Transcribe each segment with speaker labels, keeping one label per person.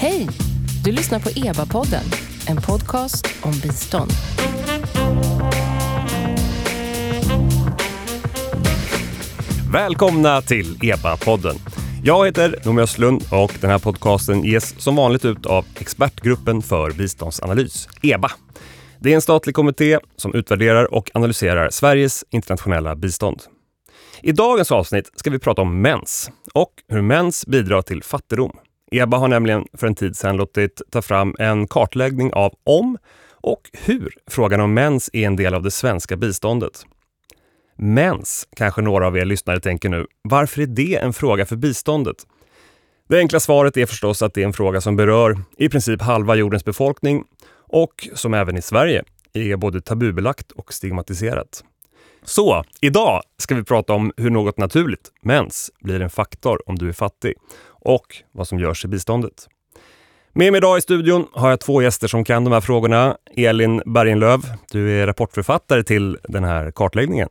Speaker 1: Hej! Du lyssnar på EBA-podden, en podcast om bistånd.
Speaker 2: Välkomna till EBA-podden. Jag heter Noomi Östlund och den här podcasten ges som vanligt ut av Expertgruppen för biståndsanalys, EBA. Det är en statlig kommitté som utvärderar och analyserar Sveriges internationella bistånd. I dagens avsnitt ska vi prata om mens och hur mens bidrar till fattigdom. EBA har nämligen för en tid sedan låtit ta fram en kartläggning av om och hur frågan om mens är en del av det svenska biståndet. Mens, kanske några av er lyssnare tänker nu. Varför är det en fråga för biståndet? Det enkla svaret är förstås att det är en fråga som berör i princip halva jordens befolkning och som även i Sverige är både tabubelagt och stigmatiserat. Så idag ska vi prata om hur något naturligt, mens, blir en faktor om du är fattig och vad som görs i biståndet. Med mig idag i studion har jag två gäster som kan de här frågorna. Elin Bergenlöv, du är rapportförfattare till den här kartläggningen.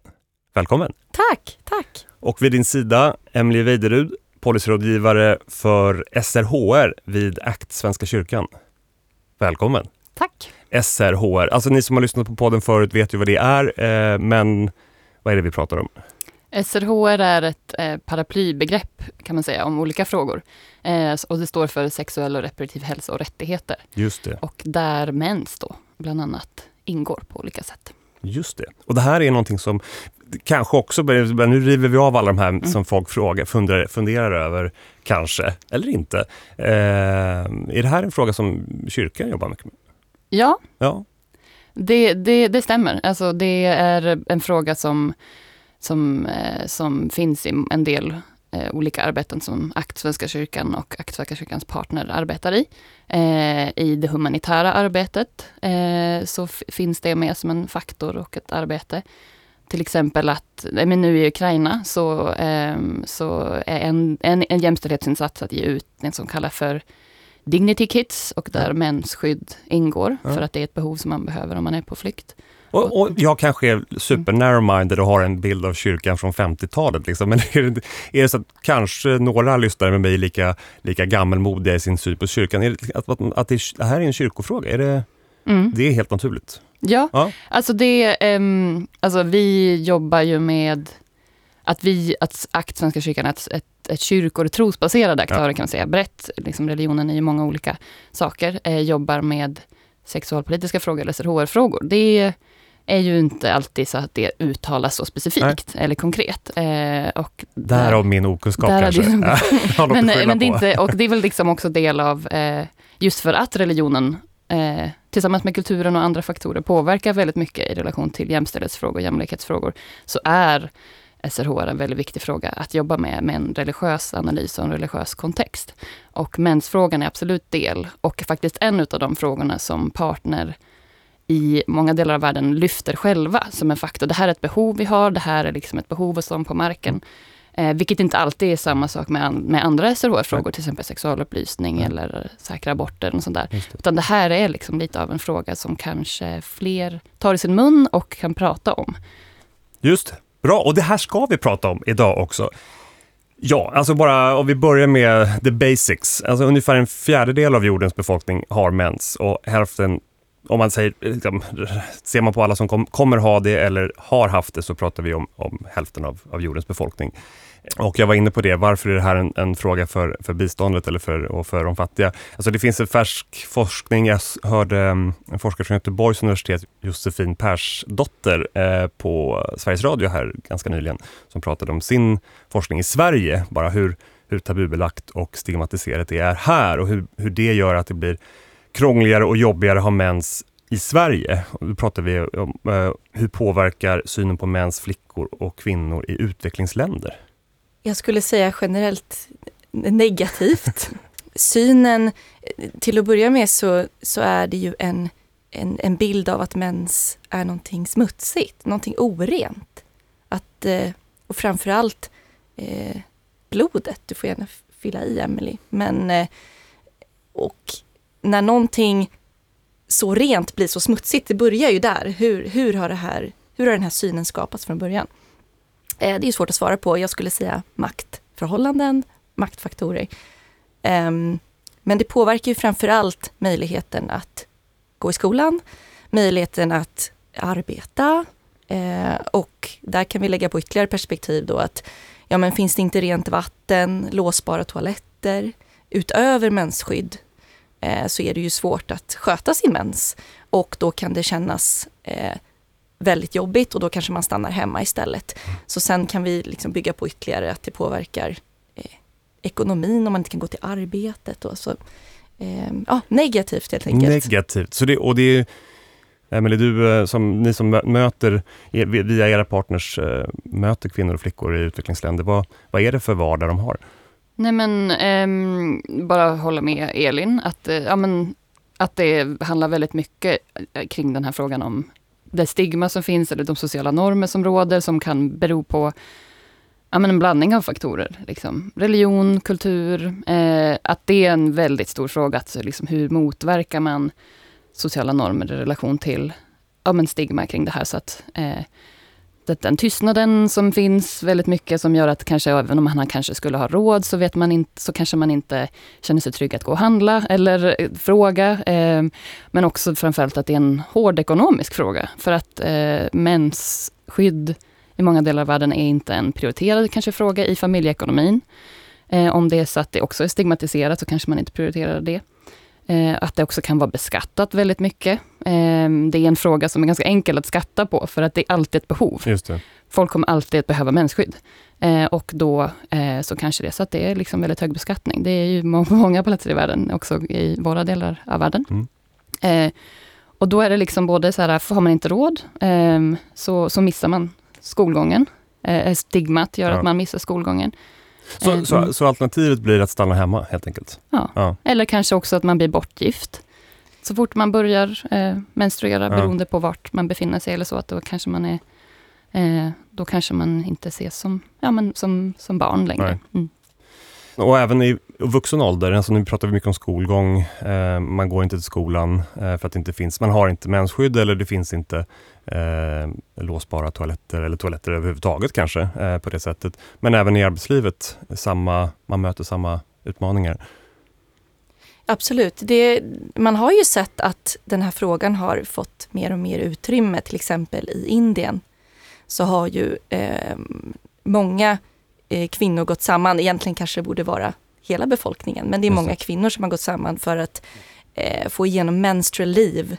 Speaker 2: Välkommen!
Speaker 3: Tack, tack!
Speaker 2: Och vid din sida, Emelie Weiderud, policyrådgivare för SRHR vid ACT Svenska kyrkan. Välkommen!
Speaker 3: Tack!
Speaker 2: SRHR, alltså ni som har lyssnat på podden förut vet ju vad det är, eh, men vad är det vi pratar om?
Speaker 3: SRHR är ett eh, paraplybegrepp kan man säga om olika frågor. Eh, och det står för sexuell och reproduktiv hälsa och rättigheter.
Speaker 2: Just det.
Speaker 3: Och där mens då bland annat ingår på olika sätt.
Speaker 2: Just det. Och det här är någonting som kanske också, nu river vi av alla de här mm. som folk frågar, funderar, funderar över, kanske, eller inte. Eh, är det här en fråga som kyrkan jobbar mycket med?
Speaker 3: Ja,
Speaker 2: ja.
Speaker 3: Det, det, det stämmer. Alltså det är en fråga som, som, eh, som finns i en del eh, olika arbeten som Akt Svenska kyrkan och Akt Svenska kyrkans partner arbetar i. Eh, I det humanitära arbetet så finns det med som en faktor och ett arbete. Till exempel att, men nu i Ukraina så, eh, så är en, en, en jämställdhetsinsats att ge ut det som kallas för Dignity Kits och där ja. mensskydd ingår, ja. för att det är ett behov som man behöver om man är på flykt.
Speaker 2: Och, och jag kanske är super narrow-minded och har en bild av kyrkan från 50-talet. Liksom. Men är det, är det så att kanske några lyssnare med mig är lika, lika gammelmodiga i sin syn på kyrkan? Är det, att, att, att det, det, här är en kyrkofråga? Är det, mm. det är helt naturligt?
Speaker 3: Ja, ja. alltså det, um, alltså vi jobbar ju med att vi, att ACT Svenska kyrkan är ett, ett, ett kyrkor och trosbaserade aktörer ja. kan man säga, brett, liksom religionen i många olika saker, eh, jobbar med sexualpolitiska frågor eller SRHR-frågor. Det är ju inte alltid så att det uttalas så specifikt Nej. eller konkret. Eh, och
Speaker 2: Därav min okunskap kanske. Din,
Speaker 3: men, men det är inte, och det är väl liksom också del av, eh, just för att religionen eh, tillsammans med kulturen och andra faktorer påverkar väldigt mycket i relation till jämställdhetsfrågor och jämlikhetsfrågor, så är SRHR en väldigt viktig fråga att jobba med, med en religiös analys och en religiös kontext. Och mensfrågan är absolut del, och faktiskt en av de frågorna som partner i många delar av världen lyfter själva som en faktor. Det här är ett behov vi har, det här är liksom ett behov hos dem på marken. Eh, vilket inte alltid är samma sak med, an med andra SRHR-frågor, till exempel sexualupplysning mm. eller säkra aborter. Och sånt där. Det. Utan det här är liksom lite av en fråga som kanske fler tar i sin mun och kan prata om.
Speaker 2: Just Bra, och det här ska vi prata om idag också. Ja, alltså bara om vi börjar med the basics. Alltså ungefär en fjärdedel av jordens befolkning har mens och hälften, om man säger, liksom, ser man på alla som kom, kommer ha det eller har haft det så pratar vi om, om hälften av, av jordens befolkning. Och jag var inne på det, varför är det här en, en fråga för, för biståndet eller för, och för de fattiga? Alltså det finns en färsk forskning, jag hörde mm, en forskare från Göteborgs universitet, Josefin Persdotter, eh, på Sveriges Radio här ganska nyligen, som pratade om sin forskning i Sverige, bara hur, hur tabubelagt och stigmatiserat det är här och hur, hur det gör att det blir krångligare och jobbigare att ha mens i Sverige. Då pratar vi om eh, hur påverkar synen på mäns, flickor och kvinnor i utvecklingsländer?
Speaker 4: Jag skulle säga generellt negativt. Synen, till att börja med så, så är det ju en, en, en bild av att mens är någonting smutsigt, någonting orent. Att, eh, och framförallt eh, blodet, du får gärna fylla i Emily. Men, eh, och när någonting så rent blir så smutsigt, det börjar ju där. Hur, hur, har, det här, hur har den här synen skapats från början? Eh, det är svårt att svara på. Jag skulle säga maktförhållanden, maktfaktorer. Um, Men det påverkar ju framför allt möjligheten att gå i skolan, möjligheten att arbeta eh, och där kan vi lägga på ytterligare perspektiv då att ja men finns det inte rent vatten, låsbara toaletter, utöver mensskydd Eh, så är det ju svårt att sköta sin mens och då kan det kännas eh, väldigt jobbigt och då kanske man stannar hemma istället. Så sen kan vi liksom bygga på ytterligare att det påverkar eh, ekonomin om man inte kan gå till arbetet. Och så, eh, ja, negativt helt enkelt.
Speaker 2: Negativt. Så det, och det är, Emelie, du eh, som, ni som möter, eh, via era partners, möter kvinnor och flickor i utvecklingsländer, vad, vad är det för vardag de har?
Speaker 3: Nej men, eh, bara hålla med Elin, att, eh, ja, men, att det handlar väldigt mycket eh, kring den här frågan om det stigma som finns eller de sociala normer som råder som kan bero på ja, men en blandning av faktorer. Liksom. Religion, kultur, eh, att det är en väldigt stor fråga. Alltså, liksom, hur motverkar man sociala normer i relation till ja, men stigma kring det här. Så att, eh, den tystnaden som finns väldigt mycket som gör att kanske även om man kanske skulle ha råd så vet man inte, så kanske man inte känner sig trygg att gå och handla eller eh, fråga. Eh, men också framförallt att det är en hård ekonomisk fråga. För att eh, mensskydd i många delar av världen är inte en prioriterad kanske fråga i familjeekonomin. Eh, om det är så att det också är stigmatiserat så kanske man inte prioriterar det. Eh, att det också kan vara beskattat väldigt mycket. Eh, det är en fråga som är ganska enkel att skatta på, för att det är alltid ett behov. Folk kommer alltid att behöva mensskydd. Eh, och då eh, så kanske det är så att det är liksom väldigt hög beskattning. Det är ju på många platser i världen, också i våra delar av världen. Mm. Och då är det liksom både så här, har man inte råd, ehm, så, så missar man skolgången. Eh, stigmat gör ja. att man missar skolgången.
Speaker 2: Så, mm. så, så, alternativet blir att stanna hemma helt enkelt?
Speaker 3: Ja. ja. eller kanske också att man blir bortgift. Så fort man börjar eh, menstruera, ja. beroende på vart man befinner sig eller så, att då kanske man är eh, då kanske man inte ses som, ja, men som, som barn längre. Mm.
Speaker 2: Och även i vuxen ålder, alltså nu pratar vi mycket om skolgång, eh, man går inte till skolan eh, för att det inte finns, man har inte mensskydd eller det finns inte eh, låsbara toaletter eller toaletter överhuvudtaget kanske eh, på det sättet. Men även i arbetslivet, samma, man möter samma utmaningar.
Speaker 4: Absolut. Det, man har ju sett att den här frågan har fått mer och mer utrymme, till exempel i Indien. Så har ju eh, många eh, kvinnor gått samman, egentligen kanske det borde vara hela befolkningen, men det är många kvinnor som har gått samman för att eh, få igenom menstrual leave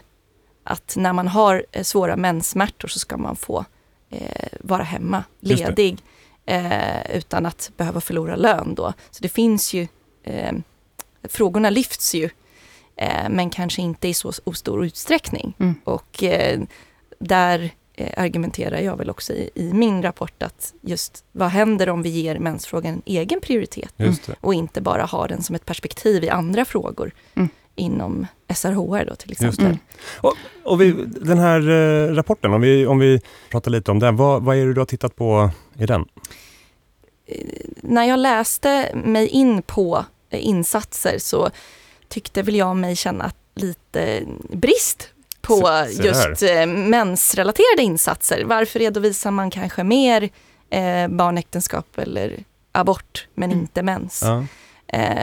Speaker 4: att när man har eh, svåra menssmärtor så ska man få eh, vara hemma, ledig, eh, utan att behöva förlora lön då. Så det finns ju, eh, frågorna lyfts ju, eh, men kanske inte i så stor utsträckning. Mm. Och där argumenterar jag väl också i, i, min rapport att just vad händer om vi ger mensfrågan en egen prioritet och inte bara har den som ett perspektiv i andra frågor. Mm inom SRHR då till exempel. Mm.
Speaker 2: Och, och vi, den här eh, rapporten, om vi, om vi pratar lite om den, vad, vad är det du har tittat på i den?
Speaker 4: Eh, när jag läste mig in på eh, insatser så tyckte väl jag mig känna lite brist på se, se just eh, mensrelaterade insatser. Varför redovisar man kanske mer eh, barnäktenskap eller abort men mm. inte mens? Ja.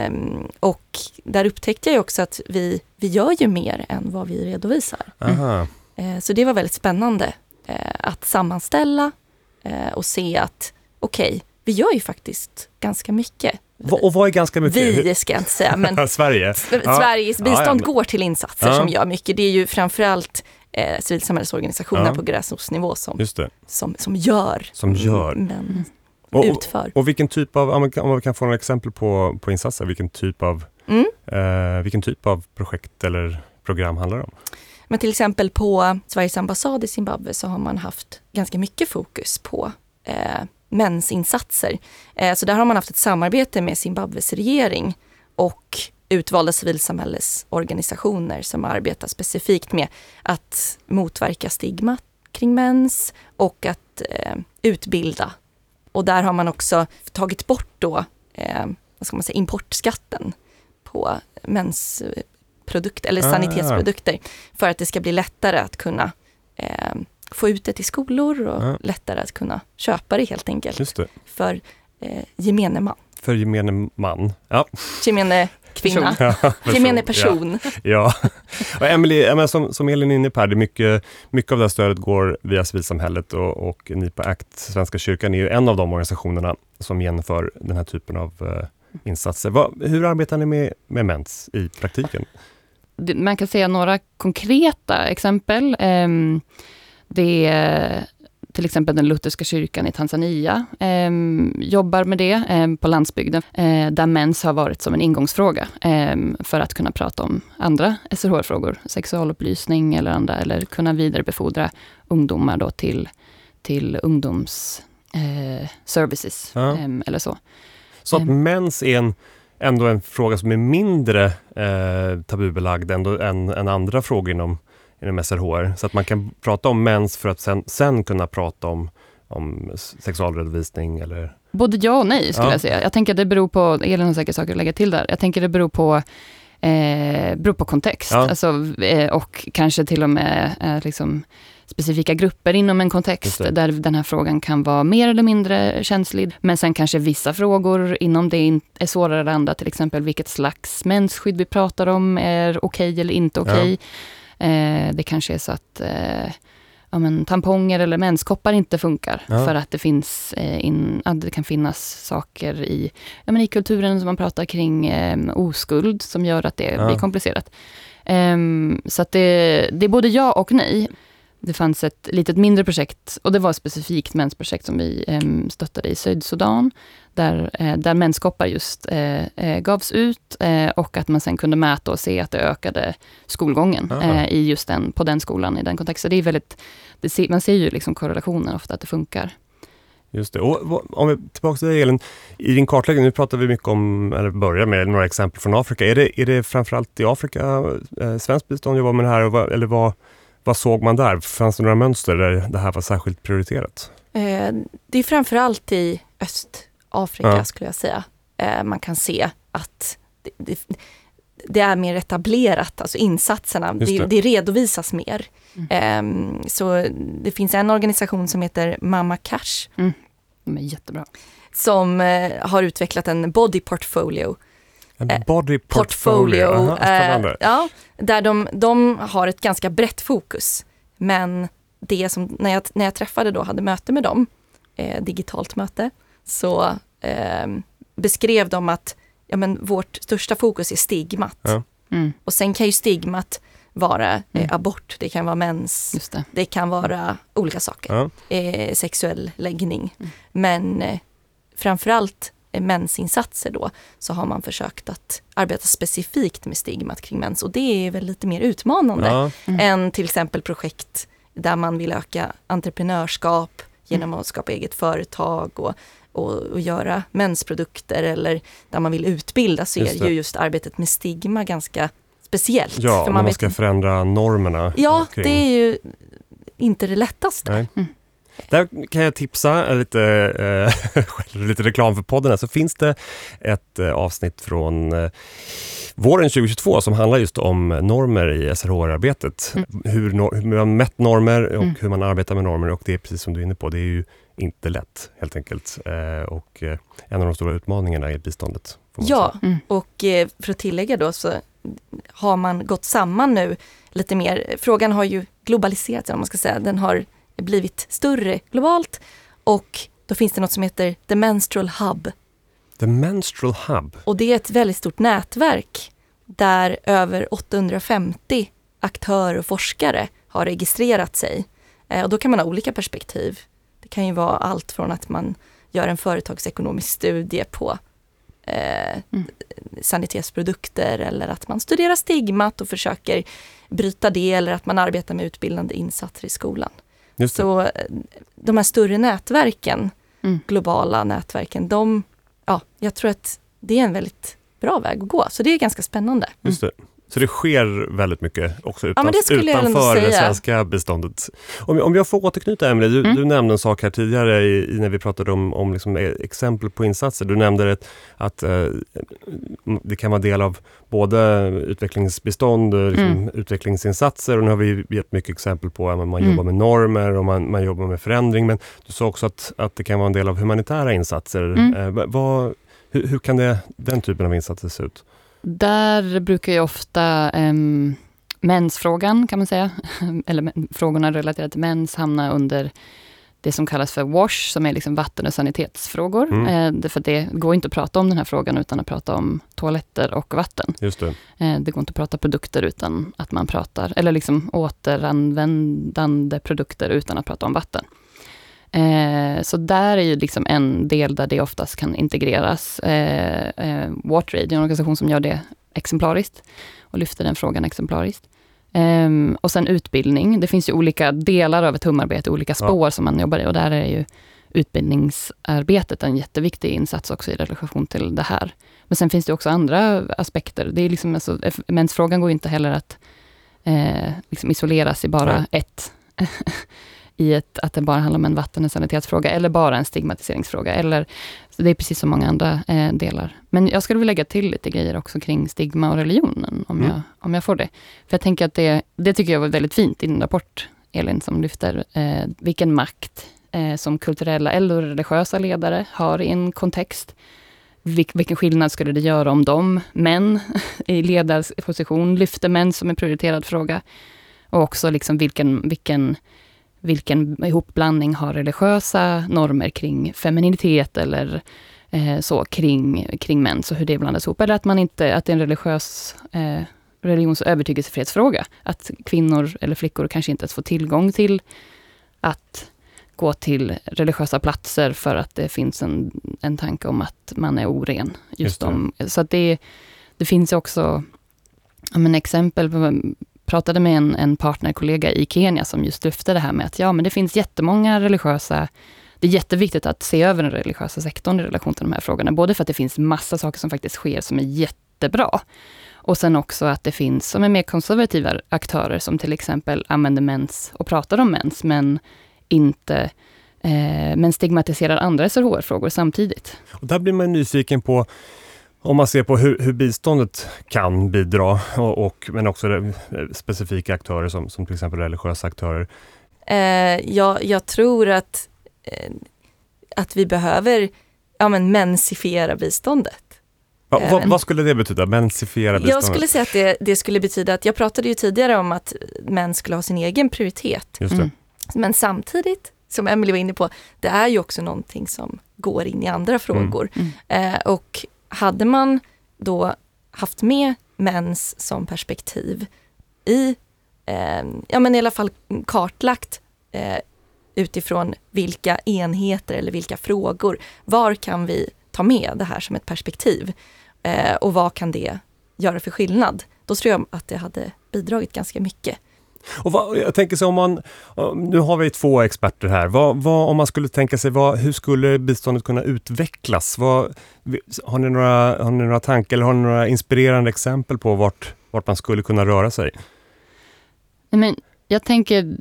Speaker 4: Um, och där upptäckte jag också att vi, vi gör ju mer än vad vi redovisar. Uh, så det var väldigt spännande uh, att sammanställa uh, och se att okej, okay, vi gör ju faktiskt ganska mycket.
Speaker 2: Och vad är ganska mycket?
Speaker 4: Vi ska jag inte säga, men
Speaker 2: Sverige.
Speaker 4: Sveriges bistånd går till insatser som gör mycket. Det är ju framförallt eh, civilsamhällesorganisationer på gräsrotsnivå som, som, som gör.
Speaker 2: Som gör.
Speaker 4: Men,
Speaker 2: och,
Speaker 4: utför.
Speaker 2: Och, vilken typ av, om vi kan få några exempel på, på insatser, vilken typ av, mm. eh, vilken typ av projekt eller program handlar det om?
Speaker 4: Men till exempel på Sveriges ambassad i Zimbabwe så har man haft ganska mycket fokus på eh, mensinsatser. Eh, så där har man haft ett samarbete med Zimbabwes regering och utvalda civilsamhällesorganisationer som arbetar specifikt med att motverka stigma kring mens och att eh, utbilda och där har man också tagit bort då, eh, vad ska man säga, importskatten på mensprodukter eller ah. sanitetsprodukter för att det ska bli lättare att kunna eh, få ut det till skolor och ah. lättare att kunna köpa det helt enkelt. För eh, gemene man.
Speaker 2: För gemene man, ja.
Speaker 4: Gemene kvinna.
Speaker 2: Ja, person.
Speaker 4: Gemene person.
Speaker 2: Ja. ja. Och Emily, som, som Elin är inne på här, det är mycket, mycket av det här stödet går via civilsamhället och, och ni på ACT, Svenska kyrkan, är ju en av de organisationerna som genomför den här typen av uh, insatser. Vad, hur arbetar ni med, med mens i praktiken?
Speaker 3: Man kan säga några konkreta exempel. Um, det är till exempel den lutherska kyrkan i Tanzania eh, jobbar med det eh, på landsbygden, eh, där mens har varit som en ingångsfråga ehm, för att kunna prata om andra SRHR-frågor, sexualupplysning eller andra, eller kunna vidarebefordra ungdomar då till, till ungdomsservices eh, ja. Ehm, eller så.
Speaker 2: Så att ehm. mens är en ändå en fråga som är mindre eh, tabubelagd ändå än, än andra frågor inom inom SRHR. Så att man kan prata om mens för att sen, sen kunna prata om, om sexualredovisning eller
Speaker 3: Både ja och nej skulle ja. jag säga. Jag tänker att det beror på, Elin har säkert saker att lägga till där. Jag tänker det beror på eh, beror på kontext. Ja. Alltså, eh, och kanske till och med eh, liksom, specifika grupper inom en kontext där den här frågan kan vara mer eller mindre känslig. Men sen kanske vissa frågor inom det är svårare än andra. Till exempel vilket slags mensskydd vi pratar om är okej okay eller inte okej. Okay. Ja. Eh, det kanske är så att eh, ja, men, tamponger eller menskoppar inte funkar. Ja. För att det finns eh, in, att det kan finnas saker i, ja, men i kulturen som man pratar kring eh, oskuld som gör att det ja. blir komplicerat. Um, så att det, det är både ja och nej. Det fanns ett litet mindre projekt, och det var ett specifikt mensprojekt som vi eh, stöttade i Sydsudan, där, eh, där menskoppar just eh, eh gavs ut eh, och att man sen kunde mäta och se att det ökade skolgången eh, i just den, på den skolan, i den kontexten. Det är väldigt, det ser, man ser ju liksom korrelationen ofta, att det funkar.
Speaker 2: Just det. Och om vi tillbaka till dig Elin, i din kartläggning, nu pratar vi mycket om, eller börjar med några exempel från Afrika. Är det, är det framförallt i Afrika eh, svenskt bistånd jobbar med det här, eller vad, vad såg man där? Fanns det några mönster där det här var särskilt prioriterat?
Speaker 4: Eh, det är framförallt i Östafrika ja. skulle jag säga. Eh, man kan se att det, det, det, är mer etablerat, alltså insatserna, det. det. redovisas mer. Mm. Eh, så det finns en organisation som heter Mamma Cash.
Speaker 3: Mm. De är jättebra.
Speaker 4: Som eh, har utvecklat en body portfolio
Speaker 2: en eh, body portfolio. portfolio
Speaker 4: Aha, eh, ja, där de, de har ett ganska brett fokus. Men det som, när jag, när jag träffade då, hade möte med dem, eh, digitalt möte, så eh, beskrev de att ja, men vårt största fokus är stigmat. Ja. Mm. Och sen kan ju stigmat vara eh, mm. abort, det kan vara mens, det. det. kan vara olika saker. Ja. Eh, sexuell läggning. Mm. Men eh, framförallt mensinsatser då, så har man försökt att arbeta specifikt med stigmat kring mens och det är väl lite mer utmanande ja. mm. än till exempel projekt där man vill öka entreprenörskap genom att skapa eget företag och, och, och göra mensprodukter eller där man vill utbilda så är ju just arbetet med stigma ganska speciellt.
Speaker 2: Ja, för man, man ska förändra normerna.
Speaker 4: Ja, kring. det är ju inte det lättaste. Mm.
Speaker 2: Där kan jag tipsa, lite, eh, lite reklam för podden, här, så finns det ett eh, avsnitt från eh, våren 2022 som handlar just om normer i SRHR-arbetet. Mm. Hur, hur man mätt normer och mm. hur man arbetar med normer och det är precis som du är inne på, det är ju inte lätt helt enkelt. Eh, och eh, en av de stora utmaningarna i biståndet.
Speaker 4: Ja, mm. och eh, för att tillägga då så har man gått samman nu lite mer. Frågan har ju globaliserats, om man ska säga. Den har blivit större globalt och då finns det något som heter The Menstrual Hub.
Speaker 2: The Menstrual Hub?
Speaker 4: Och det är ett väldigt stort nätverk där över 850 aktörer och forskare har registrerat sig. Eh, och då kan man ha olika perspektiv. Det kan ju vara allt från att man gör en företagsekonomisk studie på eh, mm. sanitetsprodukter eller att man studerar stigmat och försöker bryta det eller att man arbetar med utbildande insatser i skolan. Så eh, de här större nätverken, mm. globala nätverken, de, ja, jag tror att det är en väldigt bra väg att gå. Så det är ganska spännande.
Speaker 2: Just det. Så det sker väldigt mycket också utan, ja, utanför det svenska biståndet. Om, om jag får återknyta Emelie, du, mm. du nämnde en sak här tidigare i, i när vi pratade om, om liksom e- exempel på insatser. Du nämnde ett, att eh, det kan vara del av både utvecklingsbistånd och liksom mm. utvecklingsinsatser och nu har vi gett mycket exempel på att man mm. jobbar med normer och man, man jobbar med förändring. Men du sa också att, att det kan vara en del av humanitära insatser. Mm. Eh, vad, hur, hur, kan det, den typen av insatser se ut?
Speaker 3: Där brukar ju ofta um, mensfrågan, kan man säga, eller frågorna relaterade till mens, hamna under det som kallas för WASH, som är liksom vatten och sanitetsfrågor. Mm. Eh, för det går inte att prata om den här frågan utan att prata om toaletter och vatten.
Speaker 2: Just det.
Speaker 3: Eh, det går inte att prata produkter utan att man pratar, eller liksom återanvändande produkter utan att prata om vatten. Eh, så där är ju liksom en del där det oftast kan integreras. Eh, eh, WaterAid är en organisation som gör det exemplariskt och lyfter den frågan exemplariskt. Um, och sen utbildning. Det finns ju olika delar av ett humarbete, olika spår ja. som man jobbar i och där är ju utbildningsarbetet en jätteviktig insats också i relation till det här. Men sen finns det också andra aspekter. Det är liksom, alltså, mensfrågan går inte heller att eh, liksom isoleras i bara Nej. ett i ett, att det bara handlar om en vatten och sanitetsfråga, eller bara en stigmatiseringsfråga. Eller, det är precis som många andra eh, delar. Men jag skulle vilja lägga till lite grejer också kring stigma och religionen, om, mm. jag, om jag får det. För jag tänker att det, det tycker jag var väldigt fint i din rapport, Elin, som lyfter eh, vilken makt eh, som kulturella eller religiösa ledare har i en kontext. Vil, vilken skillnad skulle det göra om de män i ledarposition lyfter män som en prioriterad fråga? Och också liksom vilken, vilken vilken ihopblandning har religiösa normer kring femininitet eller eh, så kring, kring män, så hur det blandas ihop. Eller att man inte, att det är en religiös eh, religions och övertygelsefrihetsfråga. Att kvinnor eller flickor kanske inte ens får tillgång till att gå till religiösa platser för att det finns en, en tanke om att man är oren. Just, just om, så att det, det finns också men exempel pratade med en, en partnerkollega i Kenya som just lyfte det här med att ja, men det finns jättemånga religiösa det är jätteviktigt att se över den religiösa sektorn i relation till de här frågorna. Både för att det finns massa saker som faktiskt sker som är jättebra. Och sen också att det finns, som är mer konservativa aktörer, som till exempel använder mens och pratar om mens, men inte eh, men stigmatiserar andra SRHR-frågor samtidigt.
Speaker 2: Och där blir man nyfiken på om man ser på hur, hur biståndet kan bidra, och, och, men också specifika aktörer som, som till exempel religiösa aktörer.
Speaker 4: Eh, jag, jag tror att, eh, att vi behöver ja, men mensifiera biståndet.
Speaker 2: Va, va, vad skulle det betyda, mensifiera biståndet?
Speaker 4: Jag skulle säga att det, det, skulle betyda att, jag pratade ju tidigare om att män skulle ha sin egen prioritet.
Speaker 2: Just mm.
Speaker 4: Men samtidigt, som Emelie var inne på, det är ju också någonting som går in i andra frågor. Mm. Mm. Eh, och hade man då haft med mens som perspektiv i, eh, ja men i alla fall kartlagt eh, utifrån vilka enheter eller vilka frågor, var kan vi ta med det här som ett perspektiv? Eh, och vad kan det göra för skillnad? Då tror jag att det hade bidragit ganska mycket.
Speaker 2: Och vad, jag tänker så om man, nu har vi två experter här. Vad, vad, om man skulle tänka sig, vad, hur skulle biståndet kunna utvecklas? Vad, har, ni några, har ni några tankar eller har ni några inspirerande exempel på vart, vart man skulle kunna röra sig?
Speaker 3: Men jag tänker,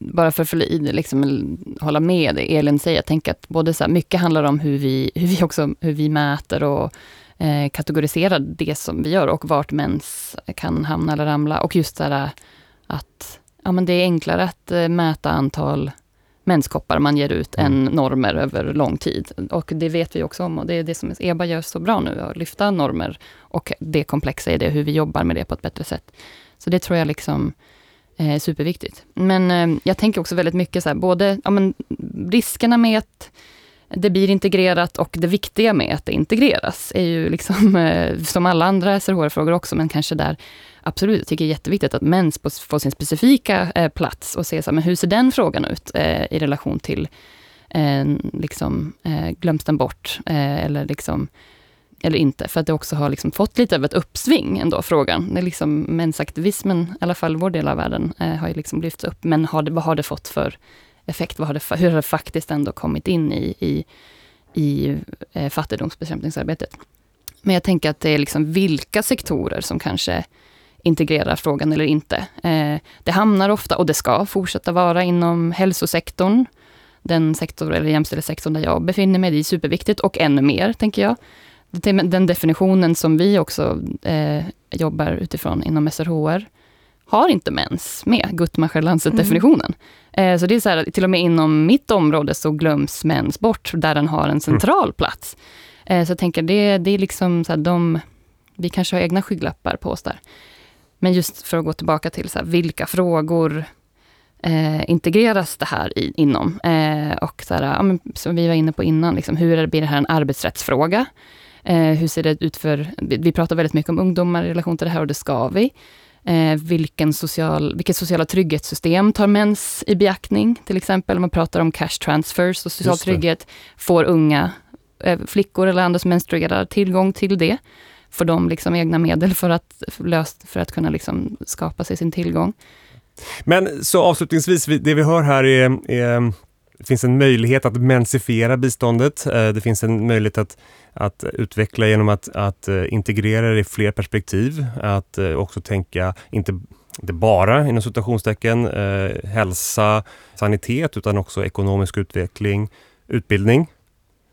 Speaker 3: bara för att liksom, hålla med det Elin säger, jag tänker att både så här, mycket handlar om hur vi, hur vi, också, hur vi mäter och eh, kategoriserar det som vi gör och vart mens kan hamna eller ramla. Och just det här att ja, men det är enklare att eh, mäta antal menskoppar man ger ut mm. än normer över lång tid. Och det vet vi också om och det är det som EBA gör så bra nu, att lyfta normer och det komplexa i det, hur vi jobbar med det på ett bättre sätt. Så det tror jag liksom är superviktigt. Men eh, jag tänker också väldigt mycket så här, både ja, men riskerna med att det blir integrerat och det viktiga med att det integreras är ju liksom, eh, som alla andra SRHR-frågor också, men kanske där absolut, jag tycker det är jätteviktigt att mens får sin specifika eh, plats och se så här, men hur ser den frågan ut eh, i relation till eh, liksom, eh, glöms den bort eh, eller liksom eller inte, för att det också har liksom fått lite av ett uppsving ändå, frågan. Det är liksom mensaktivismen, i alla fall vår del av världen, eh, har ju liksom lyfts upp. Men har det, vad har det fått för effekt? Vad har det, hur har det faktiskt ändå kommit in i, i, i eh, fattigdomsbekämpningsarbetet? Men jag tänker att det är liksom vilka sektorer som kanske integrerar frågan eller inte. Eh, det hamnar ofta, och det ska fortsätta vara, inom hälsosektorn. Den sektor, eller jämställdhetssektorn där jag befinner mig, det är superviktigt och ännu mer, tänker jag. Den definitionen som vi också eh, jobbar utifrån inom SRHR, har inte mens med, Guttmacher-Lancet-definitionen. Mm. Eh, så det är så här, till och med inom mitt område så glöms mens bort, där den har en central plats. Eh, så jag tänker, det, det är liksom så här, de vi kanske har egna skygglappar på oss där. Men just för att gå tillbaka till så här, vilka frågor eh, integreras det här i, inom? Eh, och så här, ja, men, som vi var inne på innan, liksom, hur blir det här en arbetsrättsfråga? Eh, hur ser det ut för, vi, vi pratar väldigt mycket om ungdomar i relation till det här och det ska vi. Eh, vilken social, vilket sociala trygghetssystem tar mens i beaktning? Till exempel om man pratar om cash transfers och social trygghet. Får unga eh, flickor eller andra som menstruerar tillgång till det? Får de liksom egna medel för att, löst, för att kunna liksom skapa sig sin tillgång?
Speaker 2: Men så avslutningsvis, det vi hör här är, är det finns en möjlighet att mensifiera biståndet. Eh, det finns en möjlighet att, att utveckla genom att, att eh, integrera det i fler perspektiv. Att eh, också tänka, inte, inte bara inom citationstecken, eh, hälsa, sanitet, utan också ekonomisk utveckling, utbildning.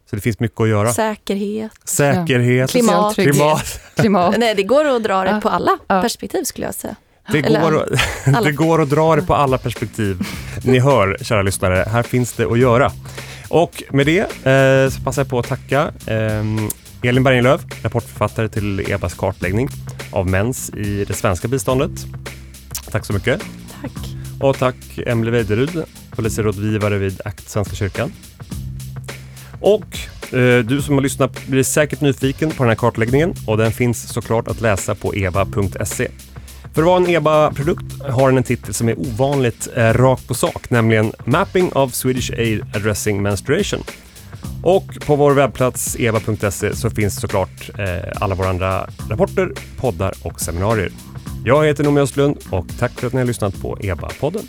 Speaker 2: Så det finns mycket att göra.
Speaker 4: Säkerhet.
Speaker 2: Säkerhet.
Speaker 4: Ja. Klimat.
Speaker 2: Klimat.
Speaker 3: Klimat.
Speaker 4: Nej, det går att dra det på alla
Speaker 3: Ja.
Speaker 4: perspektiv skulle jag säga.
Speaker 2: Det
Speaker 4: Eller
Speaker 2: går, att- det går att dra det på alla perspektiv. Ni hör, kära lyssnare, här finns det att göra. Och med det eh, så passar jag på att tacka eh, Elin Bergenlöv, rapportförfattare till EBAs kartläggning av mens i det svenska biståndet. Tack så mycket.
Speaker 4: Tack.
Speaker 2: Och tack Emelie Weiderud, policyrådgivare vid ACT Svenska kyrkan. Och eh, du som har lyssnat blir säkert nyfiken på den här kartläggningen och den finns såklart att läsa på eba.se. För att vara en EBA-produkt har den en titel som är ovanligt eh, rakt på sak, nämligen Mapping of Swedish Aid Addressing Menstruation. Och på vår webbplats eba.se så finns såklart eh, alla våra andra rapporter, poddar och seminarier. Jag heter Noomi Östlund och tack för att ni har lyssnat på EBA-podden.